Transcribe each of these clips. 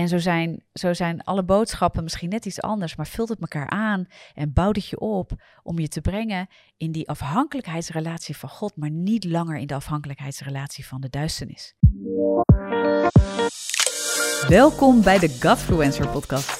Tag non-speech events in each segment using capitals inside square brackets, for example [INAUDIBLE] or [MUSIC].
En zo zijn, zo zijn alle boodschappen misschien net iets anders, maar vult het elkaar aan en bouwt het je op om je te brengen in die afhankelijkheidsrelatie van God, maar niet langer in de afhankelijkheidsrelatie van de duisternis. Welkom bij de Godfluencer podcast.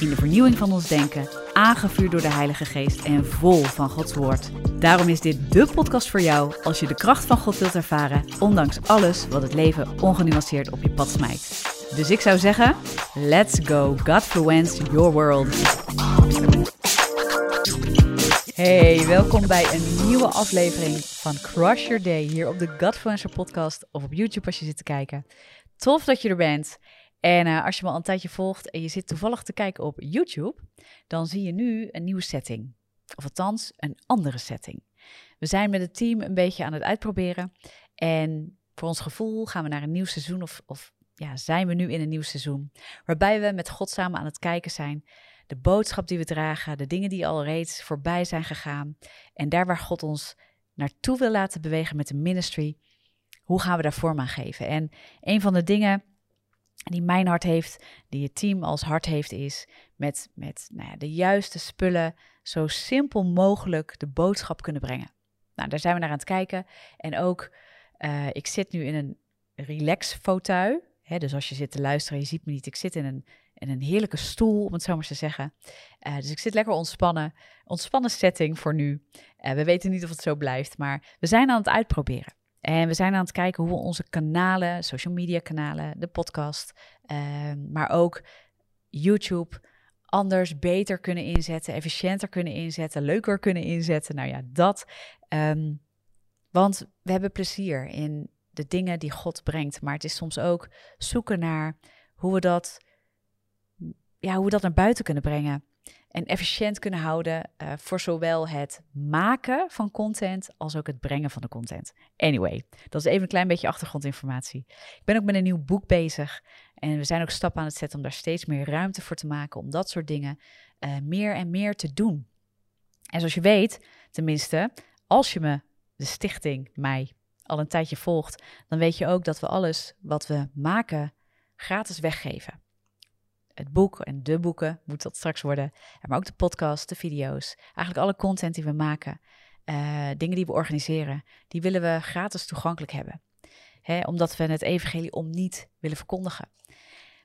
in de vernieuwing van ons denken, aangevuurd door de Heilige Geest en vol van Gods Woord. Daarom is dit de podcast voor jou als je de kracht van God wilt ervaren, ondanks alles wat het leven ongenuanceerd op je pad smijt. Dus ik zou zeggen, let's go Godfluence your world. Hey, welkom bij een nieuwe aflevering van Crush Your Day hier op de Godfluencer podcast of op YouTube als je zit te kijken. Tof dat je er bent. En uh, als je me al een tijdje volgt en je zit toevallig te kijken op YouTube, dan zie je nu een nieuwe setting. Of althans, een andere setting. We zijn met het team een beetje aan het uitproberen. En voor ons gevoel gaan we naar een nieuw seizoen of, of ja, zijn we nu in een nieuw seizoen. Waarbij we met God samen aan het kijken zijn. De boodschap die we dragen, de dingen die al reeds voorbij zijn gegaan. En daar waar God ons naartoe wil laten bewegen met de ministry. Hoe gaan we daar vorm aan geven? En een van de dingen die mijn hart heeft, die je team als hart heeft, is met, met nou ja, de juiste spullen zo simpel mogelijk de boodschap kunnen brengen. Nou, daar zijn we naar aan het kijken. En ook, uh, ik zit nu in een relax fauteuil. Dus als je zit te luisteren, je ziet me niet. Ik zit in een, in een heerlijke stoel, om het zo maar te zeggen. Uh, dus ik zit lekker ontspannen. Ontspannen setting voor nu. Uh, we weten niet of het zo blijft, maar we zijn aan het uitproberen. En we zijn aan het kijken hoe we onze kanalen, social media kanalen, de podcast, ehm, maar ook YouTube anders, beter kunnen inzetten, efficiënter kunnen inzetten, leuker kunnen inzetten. Nou ja, dat. Ehm, want we hebben plezier in de dingen die God brengt, maar het is soms ook zoeken naar hoe we dat, ja, hoe we dat naar buiten kunnen brengen en efficiënt kunnen houden uh, voor zowel het maken van content als ook het brengen van de content. Anyway, dat is even een klein beetje achtergrondinformatie. Ik ben ook met een nieuw boek bezig en we zijn ook stappen aan het zetten om daar steeds meer ruimte voor te maken, om dat soort dingen uh, meer en meer te doen. En zoals je weet, tenminste, als je me, de stichting, mij al een tijdje volgt, dan weet je ook dat we alles wat we maken gratis weggeven het boek en de boeken moet dat straks worden. Maar ook de podcast, de video's, eigenlijk alle content die we maken, uh, dingen die we organiseren, die willen we gratis toegankelijk hebben. Hè, omdat we het evangelie om niet willen verkondigen.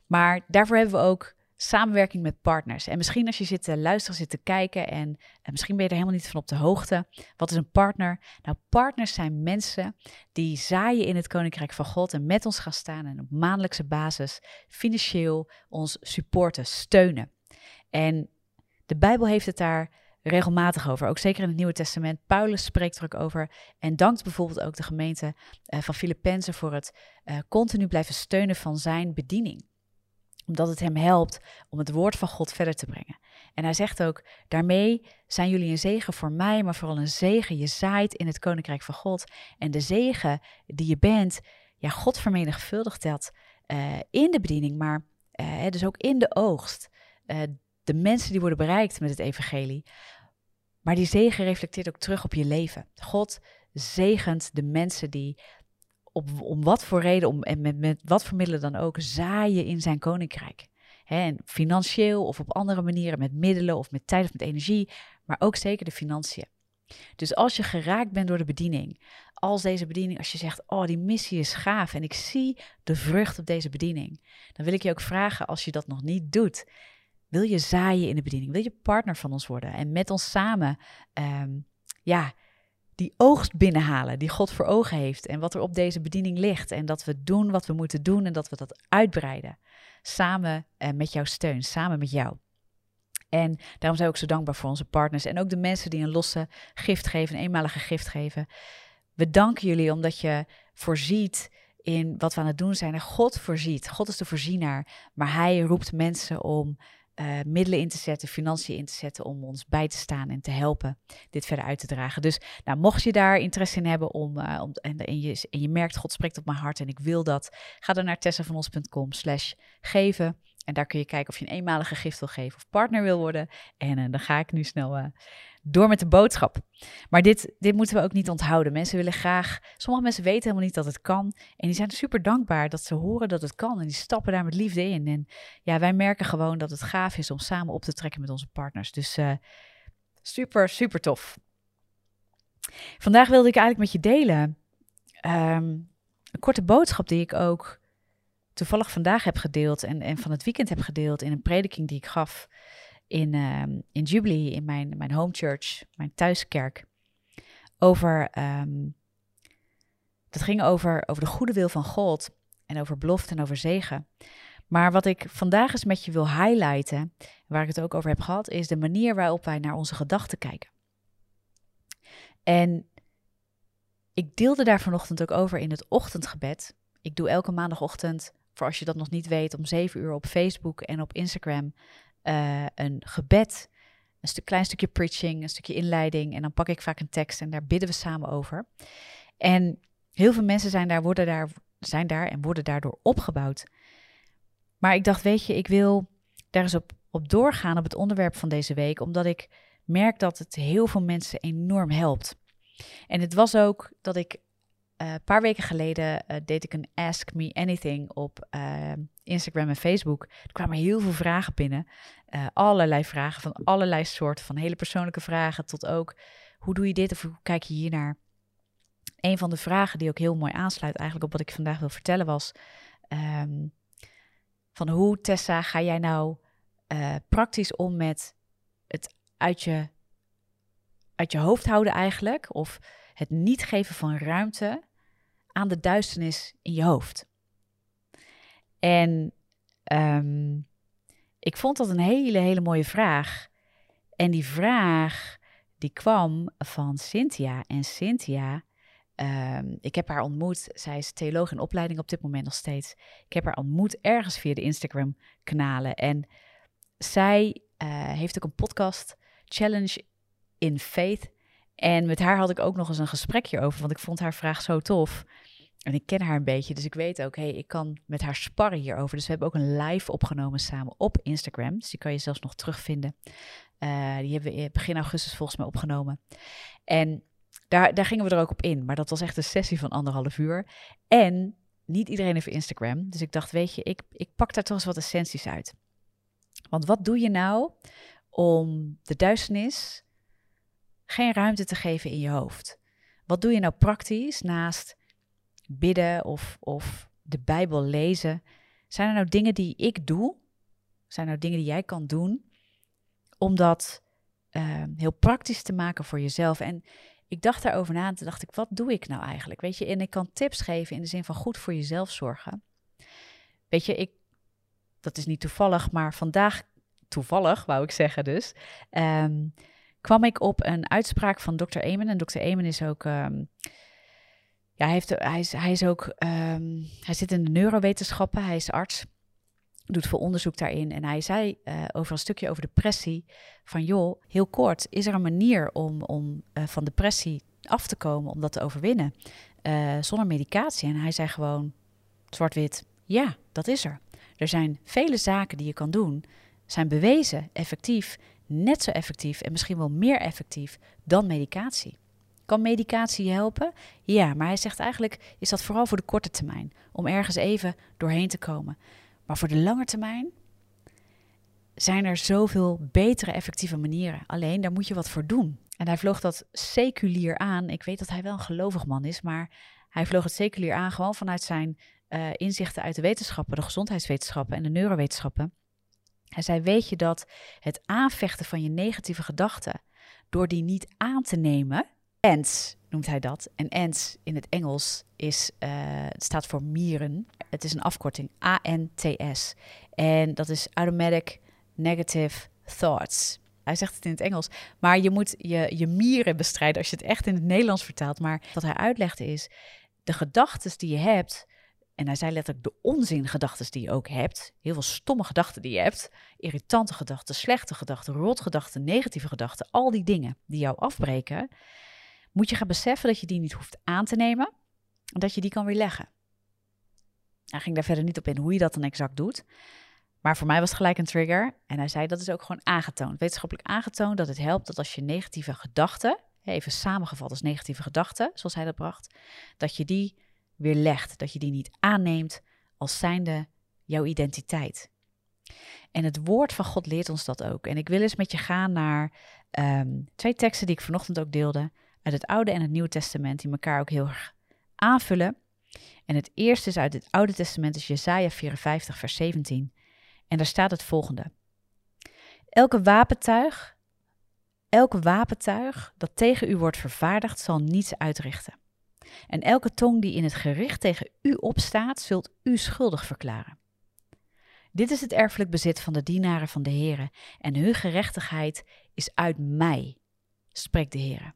Maar daarvoor hebben we ook samenwerking met partners. En misschien als je zit te luisteren, zit te kijken en, en, misschien ben je er helemaal niet van op de hoogte. Wat is een partner? Nou, partners zijn mensen die zaaien in het Koninkrijk van God en met ons gaan staan en op maandelijkse basis financieel ons supporten, steunen. En de Bijbel heeft het daar regelmatig over, ook zeker in het Nieuwe Testament. Paulus spreekt er ook over en dankt bijvoorbeeld ook de gemeente uh, van Filippenzen voor het continu blijven steunen van zijn bediening omdat het hem helpt om het woord van God verder te brengen. En hij zegt ook: daarmee zijn jullie een zegen voor mij, maar vooral een zegen. Je zaait in het koninkrijk van God. En de zegen die je bent, ja, God vermenigvuldigt dat uh, in de bediening, maar uh, dus ook in de oogst. Uh, de mensen die worden bereikt met het evangelie. Maar die zegen reflecteert ook terug op je leven. God zegent de mensen die op, om wat voor reden, om, en met, met wat voor middelen dan ook, zaaien in zijn koninkrijk. en financieel of op andere manieren, met middelen of met tijd of met energie, maar ook zeker de financiën. Dus als je geraakt bent door de bediening, als deze bediening, als je zegt, oh die missie is gaaf en ik zie de vrucht op deze bediening, dan wil ik je ook vragen, als je dat nog niet doet, wil je zaaien in de bediening? Wil je partner van ons worden en met ons samen, um, ja, die oogst binnenhalen die God voor ogen heeft en wat er op deze bediening ligt. En dat we doen wat we moeten doen en dat we dat uitbreiden. Samen eh, met jouw steun, samen met jou. En daarom zijn we ook zo dankbaar voor onze partners en ook de mensen die een losse gift geven, een eenmalige gift geven. We danken jullie omdat je voorziet in wat we aan het doen zijn. En God voorziet. God is de voorzienaar. Maar hij roept mensen om uh, middelen in te zetten, financiën in te zetten om ons bij te staan en te helpen dit verder uit te dragen. Dus nou, mocht je daar interesse in hebben om, uh, om en, en, je, en je merkt, God spreekt op mijn hart en ik wil dat, ga dan naar tessavanos.com slash geven. En daar kun je kijken of je een eenmalige gift wil geven of partner wil worden. En uh, dan ga ik nu snel door met de boodschap. Maar dit, dit moeten we ook niet onthouden. Mensen willen graag. Sommige mensen weten helemaal niet dat het kan. En die zijn super dankbaar dat ze horen dat het kan. En die stappen daar met liefde in. En ja, wij merken gewoon dat het gaaf is om samen op te trekken met onze partners. Dus uh, super, super tof. Vandaag wilde ik eigenlijk met je delen. Um, een korte boodschap die ik ook toevallig vandaag heb gedeeld. En, en van het weekend heb gedeeld in een prediking die ik gaf in, uh, in Jubilee, in mijn, mijn home church, mijn thuiskerk. Over, um, dat ging over, over de goede wil van God en over belofte en over zegen. Maar wat ik vandaag eens met je wil highlighten, waar ik het ook over heb gehad, is de manier waarop wij naar onze gedachten kijken. En ik deelde daar vanochtend ook over in het ochtendgebed. Ik doe elke maandagochtend, voor als je dat nog niet weet, om 7 uur op Facebook en op Instagram uh, een gebed, een stuk, klein stukje preaching, een stukje inleiding. En dan pak ik vaak een tekst en daar bidden we samen over. En heel veel mensen zijn daar, worden daar, zijn daar en worden daardoor opgebouwd. Maar ik dacht, weet je, ik wil daar eens op, op doorgaan op het onderwerp van deze week, omdat ik merk dat het heel veel mensen enorm helpt. En het was ook dat ik een uh, paar weken geleden uh, deed ik een Ask Me Anything op uh, Instagram en Facebook. Er kwamen heel veel vragen binnen. Allerlei vragen van allerlei soorten. Van hele persoonlijke vragen tot ook hoe doe je dit of hoe kijk je hier naar? Een van de vragen die ook heel mooi aansluit eigenlijk op wat ik vandaag wil vertellen was... Um, van hoe, Tessa, ga jij nou praktisch om met het uit je, uit je hoofd houden eigenlijk? Of het niet geven van ruimte aan de duisternis in je hoofd? En um, ik vond dat een hele, hele mooie vraag. En die vraag die kwam van Cynthia. En Cynthia, um, ik heb haar ontmoet. Zij is theoloog in opleiding op dit moment nog steeds. Ik heb haar ontmoet ergens via de Instagram-kanalen. En zij uh, heeft ook een podcast, Challenge in Faith. En met haar had ik ook nog eens een gesprekje over, want ik vond haar vraag zo tof. En ik ken haar een beetje, dus ik weet ook, hé, hey, ik kan met haar sparren hierover. Dus we hebben ook een live opgenomen samen op Instagram. Dus die kan je zelfs nog terugvinden. Uh, die hebben we begin augustus volgens mij opgenomen. En daar, daar gingen we er ook op in. Maar dat was echt een sessie van anderhalf uur. En niet iedereen heeft Instagram. Dus ik dacht, weet je, ik, ik pak daar toch eens wat essenties uit. Want wat doe je nou om de duisternis geen ruimte te geven in je hoofd? Wat doe je nou praktisch naast bidden of, of de Bijbel lezen. Zijn er nou dingen die ik doe? Zijn er nou dingen die jij kan doen om dat uh, heel praktisch te maken voor jezelf? En ik dacht daarover na en toen dacht ik, wat doe ik nou eigenlijk? Weet je, en ik kan tips geven in de zin van goed voor jezelf zorgen. Weet je, ik, dat is niet toevallig, maar vandaag, toevallig wou ik zeggen dus, um, kwam ik op een uitspraak van Dr. Eamon. En Dr. Eamon is ook um, ja, hij, heeft, hij, is, hij is ook, um, hij zit in de neurowetenschappen, hij is arts, doet veel onderzoek daarin. En hij zei uh, over een stukje over depressie, van joh, heel kort, is er een manier om, om uh, van depressie af te komen, om dat te overwinnen, uh, zonder medicatie? En hij zei gewoon, zwart-wit, ja, dat is er. Er zijn vele zaken die je kan doen, zijn bewezen effectief, net zo effectief en misschien wel meer effectief dan medicatie. Kan medicatie je helpen? Ja, maar hij zegt eigenlijk is dat vooral voor de korte termijn, om ergens even doorheen te komen. Maar voor de lange termijn zijn er zoveel betere, effectieve manieren. Alleen daar moet je wat voor doen. En hij vloog dat seculier aan. Ik weet dat hij wel een gelovig man is, maar hij vloog het seculier aan gewoon vanuit zijn uh, inzichten uit de wetenschappen, de gezondheidswetenschappen en de neurowetenschappen. Hij zei: Weet je dat het aanvechten van je negatieve gedachten, door die niet aan te nemen, ANTS noemt hij dat. En ANTS in het Engels is, het staat voor mieren. Het is een afkorting, A-N-T-S. En dat is Automatic Negative Thoughts. Hij zegt het in het Engels. Maar je moet je, je mieren bestrijden als je het echt in het Nederlands vertaalt. Maar wat hij uitlegde is, de gedachten die je hebt en hij zei letterlijk de onzingedachten die je ook hebt, heel veel stomme gedachten die je hebt, irritante gedachten, slechte gedachten, rotgedachten, negatieve gedachten, al die dingen die jou afbreken, moet je gaan beseffen dat je die niet hoeft aan te nemen en dat je die kan weerleggen. Hij ging daar verder niet op in hoe je dat dan exact doet. Maar voor mij was het gelijk een trigger. En hij zei dat is ook gewoon aangetoond, wetenschappelijk aangetoond, dat het helpt dat als je negatieve gedachten, even samengevat als negatieve gedachten, zoals hij dat bracht, dat je die weer legt. Dat je die niet aanneemt als zijnde jouw identiteit. En het woord van God leert ons dat ook. En ik wil eens met je gaan naar ehm, twee teksten die ik vanochtend ook deelde. Uit het Oude en het Nieuwe Testament, die elkaar ook heel erg aanvullen. En het eerste is uit het Oude Testament, is Jesaja 54, vers 17. En daar staat het volgende. Elke wapentuig, elke wapentuig dat tegen u wordt vervaardigd, zal niets uitrichten. En elke tong die in het gericht tegen u opstaat, zult u schuldig verklaren. Dit is het erfelijk bezit van de dienaren van de Heere, en hun gerechtigheid is uit mij, spreekt de Heere.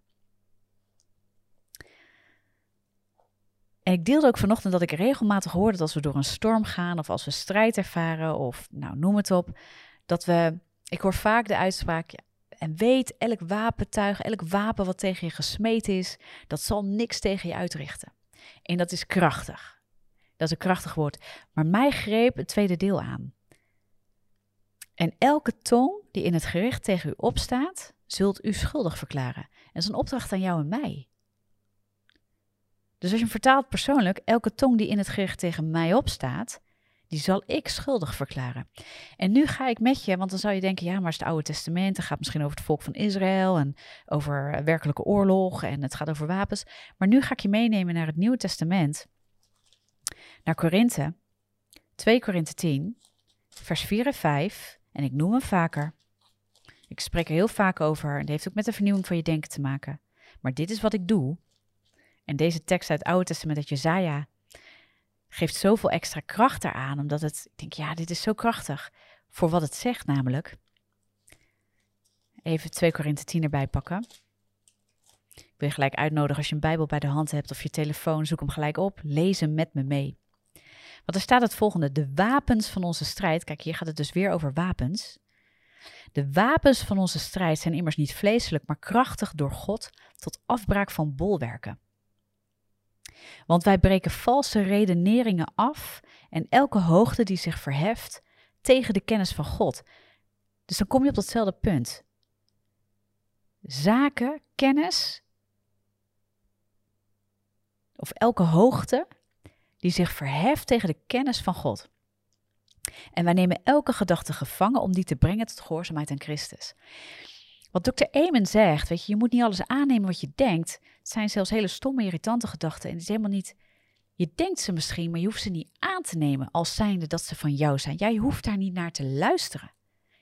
En ik deelde ook vanochtend dat ik regelmatig hoorde dat als we door een storm gaan of als we strijd ervaren of nou noem het op, dat we, ik hoor vaak de uitspraak, en weet, elk wapentuig, elk wapen wat tegen je gesmeed is, dat zal niks tegen je uitrichten. En dat is krachtig. Dat is een krachtig woord. Maar mij greep het tweede deel aan. En elke tong die in het gericht tegen u opstaat, zult u schuldig verklaren. En dat is een opdracht aan jou en mij. Dus als je hem vertaalt persoonlijk, elke tong die in het gericht tegen mij opstaat, die zal ik schuldig verklaren. En nu ga ik met je, want dan zou je denken, ja, maar het Oude Testament, het gaat misschien over het volk van Israël en over werkelijke oorlog en het gaat over wapens. Maar nu ga ik je meenemen naar het Nieuwe Testament, naar Korinthe, 2 Korinthe 10, vers 4 en 5. En ik noem hem vaker. Ik spreek er heel vaak over en het heeft ook met de vernieuwing van je denken te maken. Maar dit is wat ik doe. En deze tekst uit het Oude Testament, uit Jezaja, geeft zoveel extra kracht eraan, omdat het, ik denk, ja, dit is zo krachtig voor wat het zegt namelijk. Even 2 Korinthe 10 erbij pakken. Ik wil je gelijk uitnodigen als je een Bijbel bij de hand hebt of je telefoon, zoek hem gelijk op, lees hem met me mee. Want er staat het volgende, de wapens van onze strijd, kijk hier gaat het dus weer over wapens. De wapens van onze strijd zijn immers niet vleeselijk, maar krachtig door God tot afbraak van bolwerken. Want wij breken valse redeneringen af en elke hoogte die zich verheft tegen de kennis van God. Dus dan kom je op datzelfde punt. Zaken, kennis, of elke hoogte die zich verheft tegen de kennis van God. En wij nemen elke gedachte gevangen om die te brengen tot gehoorzaamheid aan Christus. Wat dokter Eamon zegt, weet je, je moet niet alles aannemen wat je denkt. Het zijn zelfs hele stomme, irritante gedachten. En het is helemaal niet. Je denkt ze misschien, maar je hoeft ze niet aan te nemen als zijnde dat ze van jou zijn. Jij hoeft daar niet naar te luisteren.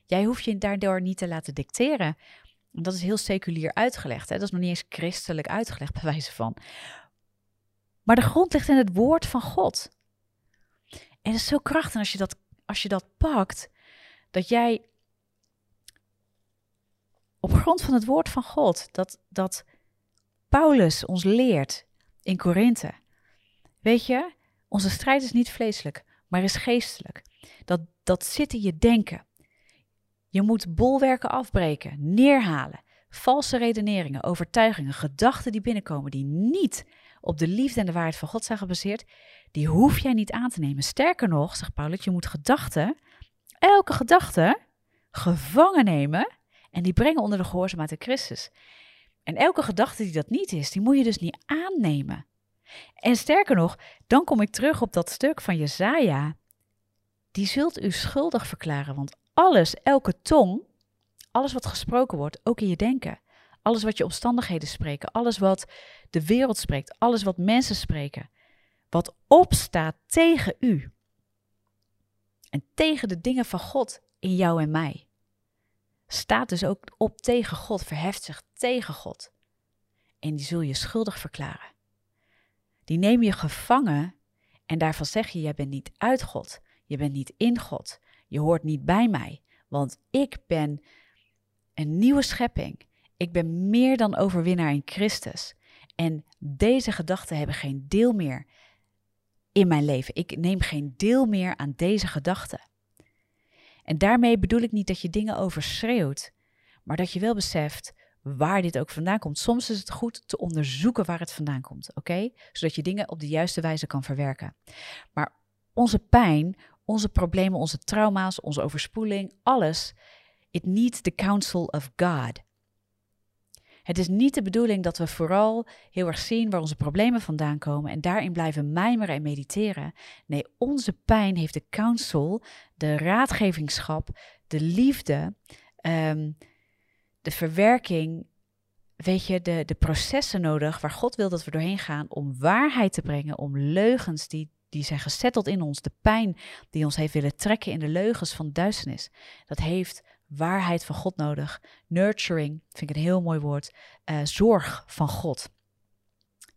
Jij hoeft je daardoor niet te laten dicteren. Dat is heel seculier uitgelegd. Hè? Dat is nog niet eens christelijk uitgelegd, [LAUGHS] bij wijze van. Maar de grond ligt in het woord van God. En het is zo krachtig als je dat, als je dat pakt, dat jij op grond van het woord van God, dat, dat Paulus ons leert in Korinthe. Weet je, onze strijd is niet vleeselijk, maar is geestelijk. Dat, dat zit in je denken. Je moet bolwerken afbreken, neerhalen, valse redeneringen, overtuigingen, gedachten die binnenkomen die niet op de liefde en de waarheid van God zijn gebaseerd, die hoef jij niet aan te nemen. Sterker nog, zegt Paulus, je moet gedachten, elke gedachte, gevangen nemen en die brengen onder de gehoorzaamheid Christus. En elke gedachte die dat niet is, die moet je dus niet aannemen. En sterker nog, dan kom ik terug op dat stuk van Jezaja. Die zult u schuldig verklaren, want alles, elke tong, alles wat gesproken wordt, ook in je denken, alles wat je omstandigheden spreken, alles wat de wereld spreekt, alles wat mensen spreken, wat opstaat tegen u en tegen de dingen van God in jou en mij staat dus ook op tegen God, verheft zich tegen God. En die zul je schuldig verklaren. Die neem je gevangen en daarvan zeg je, jij bent niet uit God, je bent niet in God, je hoort niet bij mij, want ik ben een nieuwe schepping. Ik ben meer dan overwinnaar in Christus. En deze gedachten hebben geen deel meer in mijn leven. Ik neem geen deel meer aan deze gedachten. En daarmee bedoel ik niet dat je dingen overschreeuwt, maar dat je wel beseft waar dit ook vandaan komt. Soms is het goed te onderzoeken waar het vandaan komt, oké? Zodat je dingen op de juiste wijze kan verwerken. Maar onze pijn, onze problemen, onze trauma's, onze overspoeling, alles, it needs the counsel of God. Het is niet de bedoeling dat we vooral heel erg zien waar onze problemen vandaan komen en daarin blijven mijmeren en mediteren. Nee, onze pijn heeft de counsel, de raadgevingschap, de liefde, ehm, de verwerking, weet je, de, de processen nodig waar God wil dat we doorheen gaan om waarheid te brengen, om leugens die, die zijn gezetteld in ons, de pijn die ons heeft willen trekken in de leugens van duisternis. Dat heeft waarheid van God nodig. Nurturing, vind ik een heel mooi woord. Uh, zorg van God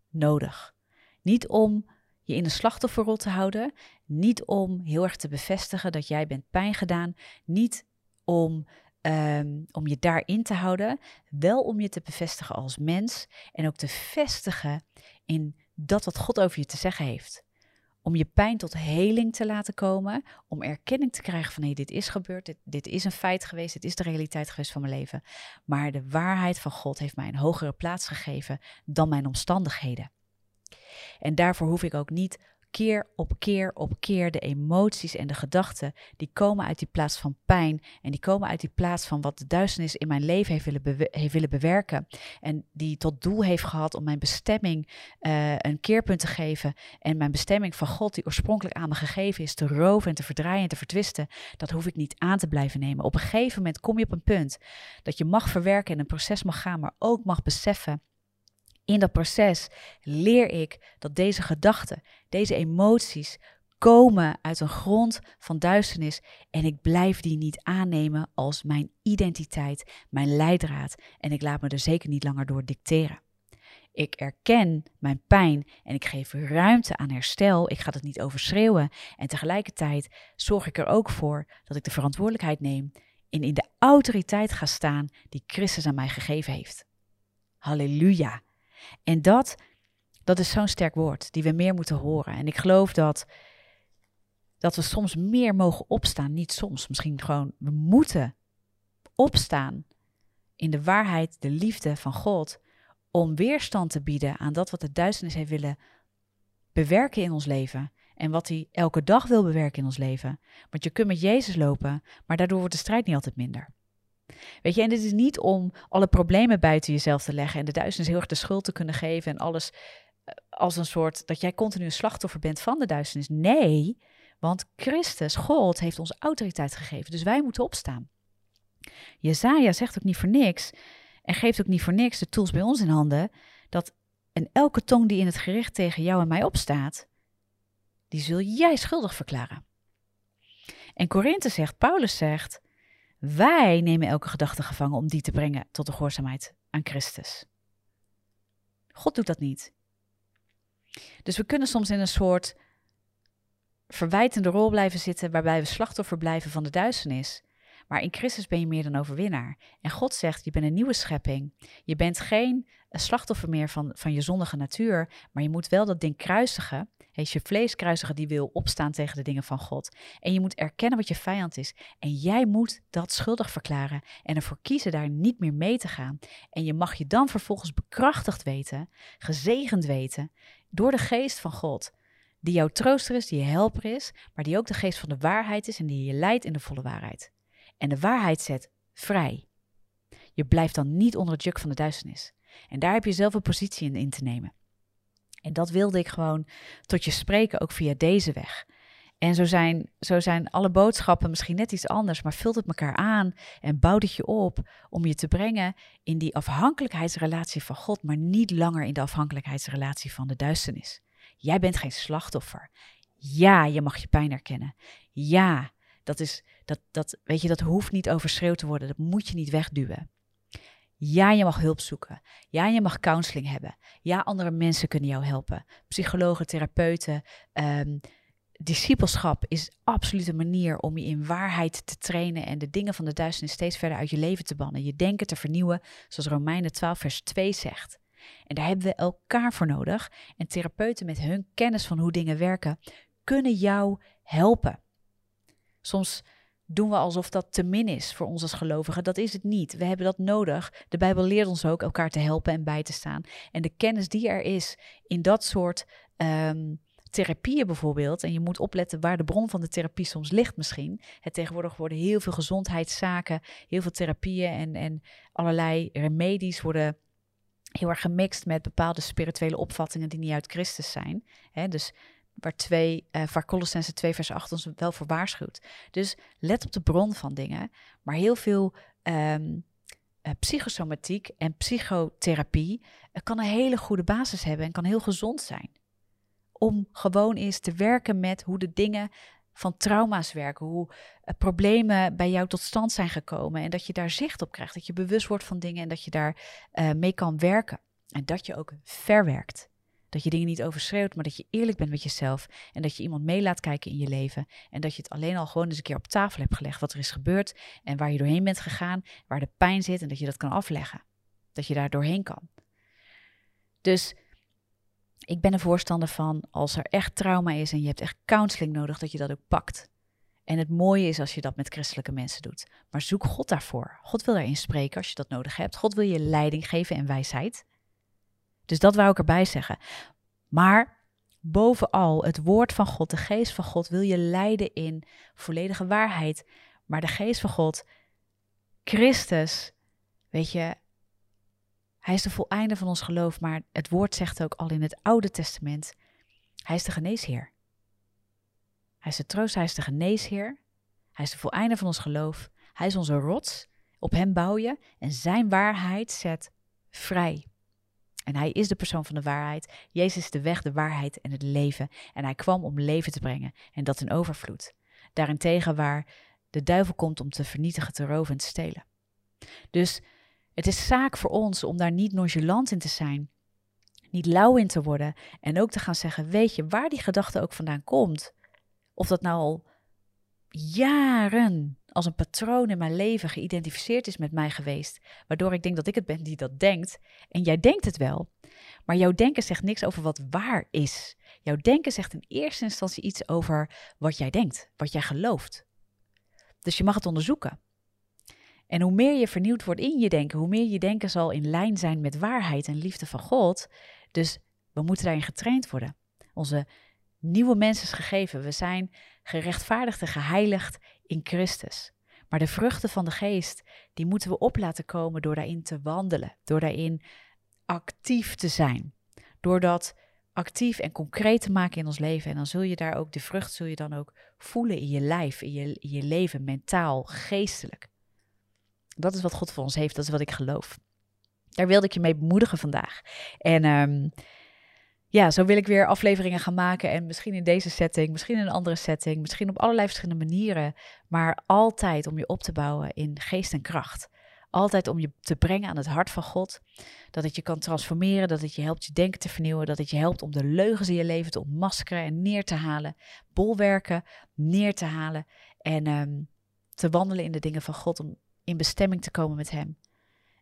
nodig. Niet om je in een slachtofferrol te houden. Niet om heel erg te bevestigen dat jij bent pijn gedaan. Niet om, um, om je daarin te houden. Wel om je te bevestigen als mens. En ook te vestigen in dat wat God over je te zeggen heeft om je pijn tot heling te laten komen, om erkenning te krijgen van hé, dit is gebeurd, dit, dit is een feit geweest, dit is de realiteit geweest van mijn leven. Maar de waarheid van God heeft mij een hogere plaats gegeven dan mijn omstandigheden. En daarvoor hoef ik ook niet keer op keer op keer de emoties en de gedachten die komen uit die plaats van pijn en die komen uit die plaats van wat de duisternis in mijn leven heeft willen, willen bewerken en die tot doel heeft gehad om mijn bestemming uh, een keerpunt te geven en mijn bestemming van God die oorspronkelijk aan me gegeven is te roven en te verdraaien en te vertwisten, dat hoef ik niet aan te blijven nemen. Op een gegeven moment kom je op een punt dat je mag verwerken en een proces mag gaan, maar ook mag beseffen in dat proces leer ik dat deze gedachten, deze emoties komen uit een grond van duisternis en ik blijf die niet aannemen als mijn identiteit, mijn leidraad en ik laat me er zeker niet langer door dicteren. Ik erken mijn pijn en ik geef ruimte aan herstel. Ik ga het niet overschreeuwen. En tegelijkertijd zorg ik er ook voor dat ik de verantwoordelijkheid neem en in de autoriteit ga staan die Christus aan mij gegeven heeft. Halleluja. En dat, dat is zo'n sterk woord die we meer moeten horen. En ik geloof dat, dat we soms meer mogen opstaan. Niet soms, misschien gewoon, we moeten opstaan in de waarheid, de liefde van God. Om weerstand te bieden aan dat wat de duisternis heeft willen bewerken in ons leven. En wat hij elke dag wil bewerken in ons leven. Want je kunt met Jezus lopen, maar daardoor wordt de strijd niet altijd minder. Weet je, en dit is niet om alle problemen buiten jezelf te leggen en de duisternis heel erg de schuld te kunnen geven en alles eh, als een soort dat jij continu een slachtoffer bent van de duisternis. Nee, want Christus, God, heeft ons autoriteit gegeven, dus wij moeten opstaan. Jezaja zegt ook niet voor niks en geeft ook niet voor niks de tools bij ons in handen, dat en elke tong die in het gericht tegen jou en mij opstaat, die zul jij schuldig verklaren. En Korinthe zegt, Paulus zegt, wij nemen elke gedachte gevangen om die te brengen tot de gehoorzaamheid aan Christus. God doet dat niet. Dus we kunnen soms in een soort verwijtende rol blijven zitten waarbij we slachtoffer blijven van de duisternis. Maar in Christus ben je meer dan overwinnaar. En God zegt, je bent een nieuwe schepping. Je bent geen slachtoffer meer van, van je zondige natuur, maar je moet wel dat ding kruisigen is je vleeskruisige die wil opstaan tegen de dingen van God. En je moet erkennen wat je vijand is. En jij moet dat schuldig verklaren en ervoor kiezen daar niet meer mee te gaan. En je mag je dan vervolgens bekrachtigd weten, gezegend weten, door de geest van God. Die jouw trooster is, die je helper is, maar die ook de geest van de waarheid is en die je leidt in de volle waarheid. En de waarheid zet vrij. Je blijft dan niet onder het juk van de duisternis. En daar heb je zelf een positie in, in te nemen. En dat wilde ik gewoon tot je spreken, ook via deze weg. En zo zijn, zo zijn alle boodschappen misschien net iets anders, maar vult het elkaar aan en bouwt het je op om je te brengen in die afhankelijkheidsrelatie van God, maar niet langer in de afhankelijkheidsrelatie van de duisternis. Jij bent geen slachtoffer. Ja, je mag je pijn erkennen. Ja, dat is, dat, dat, weet je, dat hoeft niet overschreeuwd te worden. Dat moet je niet wegduwen. Ja, je mag hulp zoeken. Ja, je mag counseling hebben. Ja, andere mensen kunnen jou helpen. Psychologen, therapeuten. Um, discipelschap is absoluut een manier om je in waarheid te trainen en de dingen van de duisternis steeds verder uit je leven te bannen. Je denken te vernieuwen, zoals Romeinen 12, vers 2 zegt. En daar hebben we elkaar voor nodig. En therapeuten met hun kennis van hoe dingen werken, kunnen jou helpen. Soms doen we alsof dat te min is voor ons als gelovigen. Dat is het niet. We hebben dat nodig. De Bijbel leert ons ook elkaar te helpen en bij te staan. En de kennis die er is in dat soort um, therapieën bijvoorbeeld, en je moet opletten waar de bron van de therapie soms ligt misschien. Het tegenwoordig worden heel veel gezondheidszaken, heel veel therapieën en, en allerlei remedies worden heel erg gemixt met bepaalde spirituele opvattingen die niet uit Christus zijn. dus waar, twee, uh, waar Colossense 2 vers 8 ons wel voor waarschuwt. Dus let op de bron van dingen, maar heel veel um, psychosomatiek en psychotherapie uh, kan een hele goede basis hebben en kan heel gezond zijn om gewoon eens te werken met hoe de dingen van trauma's werken, hoe problemen bij jou tot stand zijn gekomen en dat je daar zicht op krijgt, dat je bewust wordt van dingen en dat je daar mee kan werken en dat je ook verwerkt. Dat je dingen niet overschreeuwt, maar dat je eerlijk bent met jezelf en dat je iemand mee laat kijken in je leven en dat je het alleen al gewoon eens een keer op tafel hebt gelegd wat er is gebeurd en waar je doorheen bent gegaan, waar de pijn zit en dat je dat kan afleggen. Dat je daar doorheen kan. Dus ik ben een voorstander van als er echt trauma is en je hebt echt counseling nodig, dat je dat ook pakt. En het mooie is als je dat met christelijke mensen doet. Maar zoek God daarvoor. God wil daarin spreken als je dat nodig hebt. God wil je leiding geven en wijsheid. Dus dat wou ik erbij zeggen. Maar bovenal, het woord van God, de geest van God, wil je leiden in volledige waarheid. Maar de geest van God, Christus, weet je, hij is de voleinde van ons geloof, maar het woord zegt ook al in het Oude Testament: Hij is de geneesheer. Hij is de troost, hij is de geneesheer. Hij is de voleinde van ons geloof. Hij is onze rots. Op hem bouw je en zijn waarheid zet vrij. En hij is de persoon van de waarheid. Jezus is de weg, de waarheid en het leven. En hij kwam om leven te brengen en dat in overvloed. Daarentegen waar de duivel komt om te vernietigen, te roven en te stelen. Dus het is zaak voor ons om daar niet nonchalant in te zijn, niet lauw in te worden en ook te gaan zeggen: Weet je waar die gedachte ook vandaan komt? Of dat nou al jaren als een patroon in mijn leven geïdentificeerd is met mij geweest, waardoor ik denk dat ik het ben die dat denkt. En jij denkt het wel, maar jouw denken zegt niks over wat waar is. Jouw denken zegt in eerste instantie iets over wat jij denkt, wat jij gelooft. Dus je mag het onderzoeken. En hoe meer je vernieuwd wordt in je denken, hoe meer je denken zal in lijn zijn met waarheid en liefde van God. Dus we moeten daarin getraind worden. Onze nieuwe mens is gegeven. We zijn gerechtvaardigd en geheiligd in Christus. Maar de vruchten van de geest, die moeten we op laten komen door daarin te wandelen, door daarin actief te zijn. Door dat actief en concreet te maken in ons leven. En dan zul je daar ook, de vrucht zul je dan ook voelen in je lijf, in je, je leven, mentaal, geestelijk. Dat is wat God voor ons heeft, dat is wat ik geloof. Daar wilde ik je mee bemoedigen vandaag. En um, ja, zo wil ik weer afleveringen gaan maken. En misschien in deze setting, misschien in een andere setting, misschien op allerlei verschillende manieren. Maar altijd om je op te bouwen in geest en kracht. Altijd om je te brengen aan het hart van God. Dat het je kan transformeren, dat het je helpt je denken te vernieuwen. Dat het je helpt om de leugens in je leven te ontmaskeren en neer te halen. Bolwerken neer te halen. En um, te wandelen in de dingen van God. Om in bestemming te komen met Hem.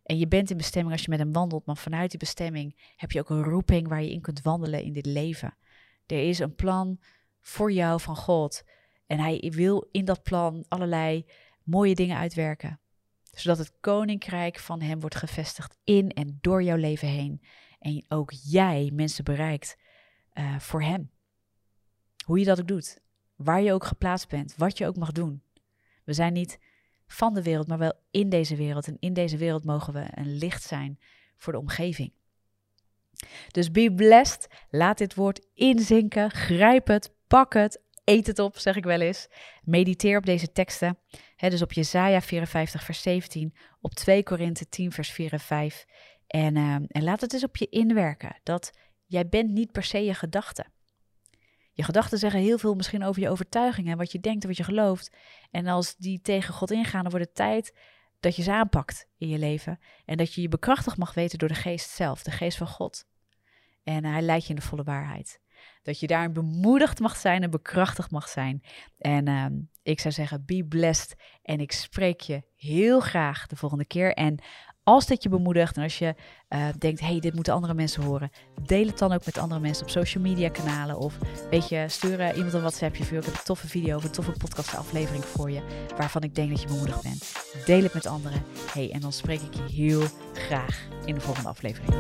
En je bent in bestemming als je met Hem wandelt, maar vanuit die bestemming heb je ook een roeping waar je in kunt wandelen in dit leven. Er is een plan voor jou van God. En Hij wil in dat plan allerlei mooie dingen uitwerken. Zodat het koninkrijk van Hem wordt gevestigd in en door jouw leven heen. En ook jij mensen bereikt uh, voor Hem. Hoe je dat ook doet. Waar je ook geplaatst bent. Wat je ook mag doen. We zijn niet van de wereld, maar wel in deze wereld. En in deze wereld mogen we een licht zijn voor de omgeving. Dus be blessed. Laat dit woord inzinken. Grijp het, pak het, eet het op, zeg ik wel eens. Mediteer op deze teksten. dus op Jesaja 54, vers 17, op 2 Korinthe 10, vers 4 en 5. En, uh, en laat het eens op je inwerken. Dat jij bent niet per se je gedachten. Je gedachten zeggen heel veel misschien over je overtuigingen, wat je denkt en wat je gelooft. En als die tegen God ingaan, dan wordt het tijd dat je ze aanpakt in je leven. En dat je je bekrachtigd mag weten door de geest zelf, de geest van God. En hij leidt je in de volle waarheid. Dat je daarin bemoedigd mag zijn en bekrachtigd mag zijn. En uh, ik zou zeggen, be blessed. En ik spreek je heel graag de volgende keer. En Als dit je bemoedigt en als je uh, denkt, hey, dit moeten andere mensen horen, deel het dan ook met andere mensen op social media kanalen. Of weet je, stuur iemand een WhatsAppje voor. Ik heb een toffe video of een toffe podcast aflevering voor je, waarvan ik denk dat je bemoedigd bent. Deel het met anderen. Hey, en dan spreek ik je heel graag in de volgende aflevering.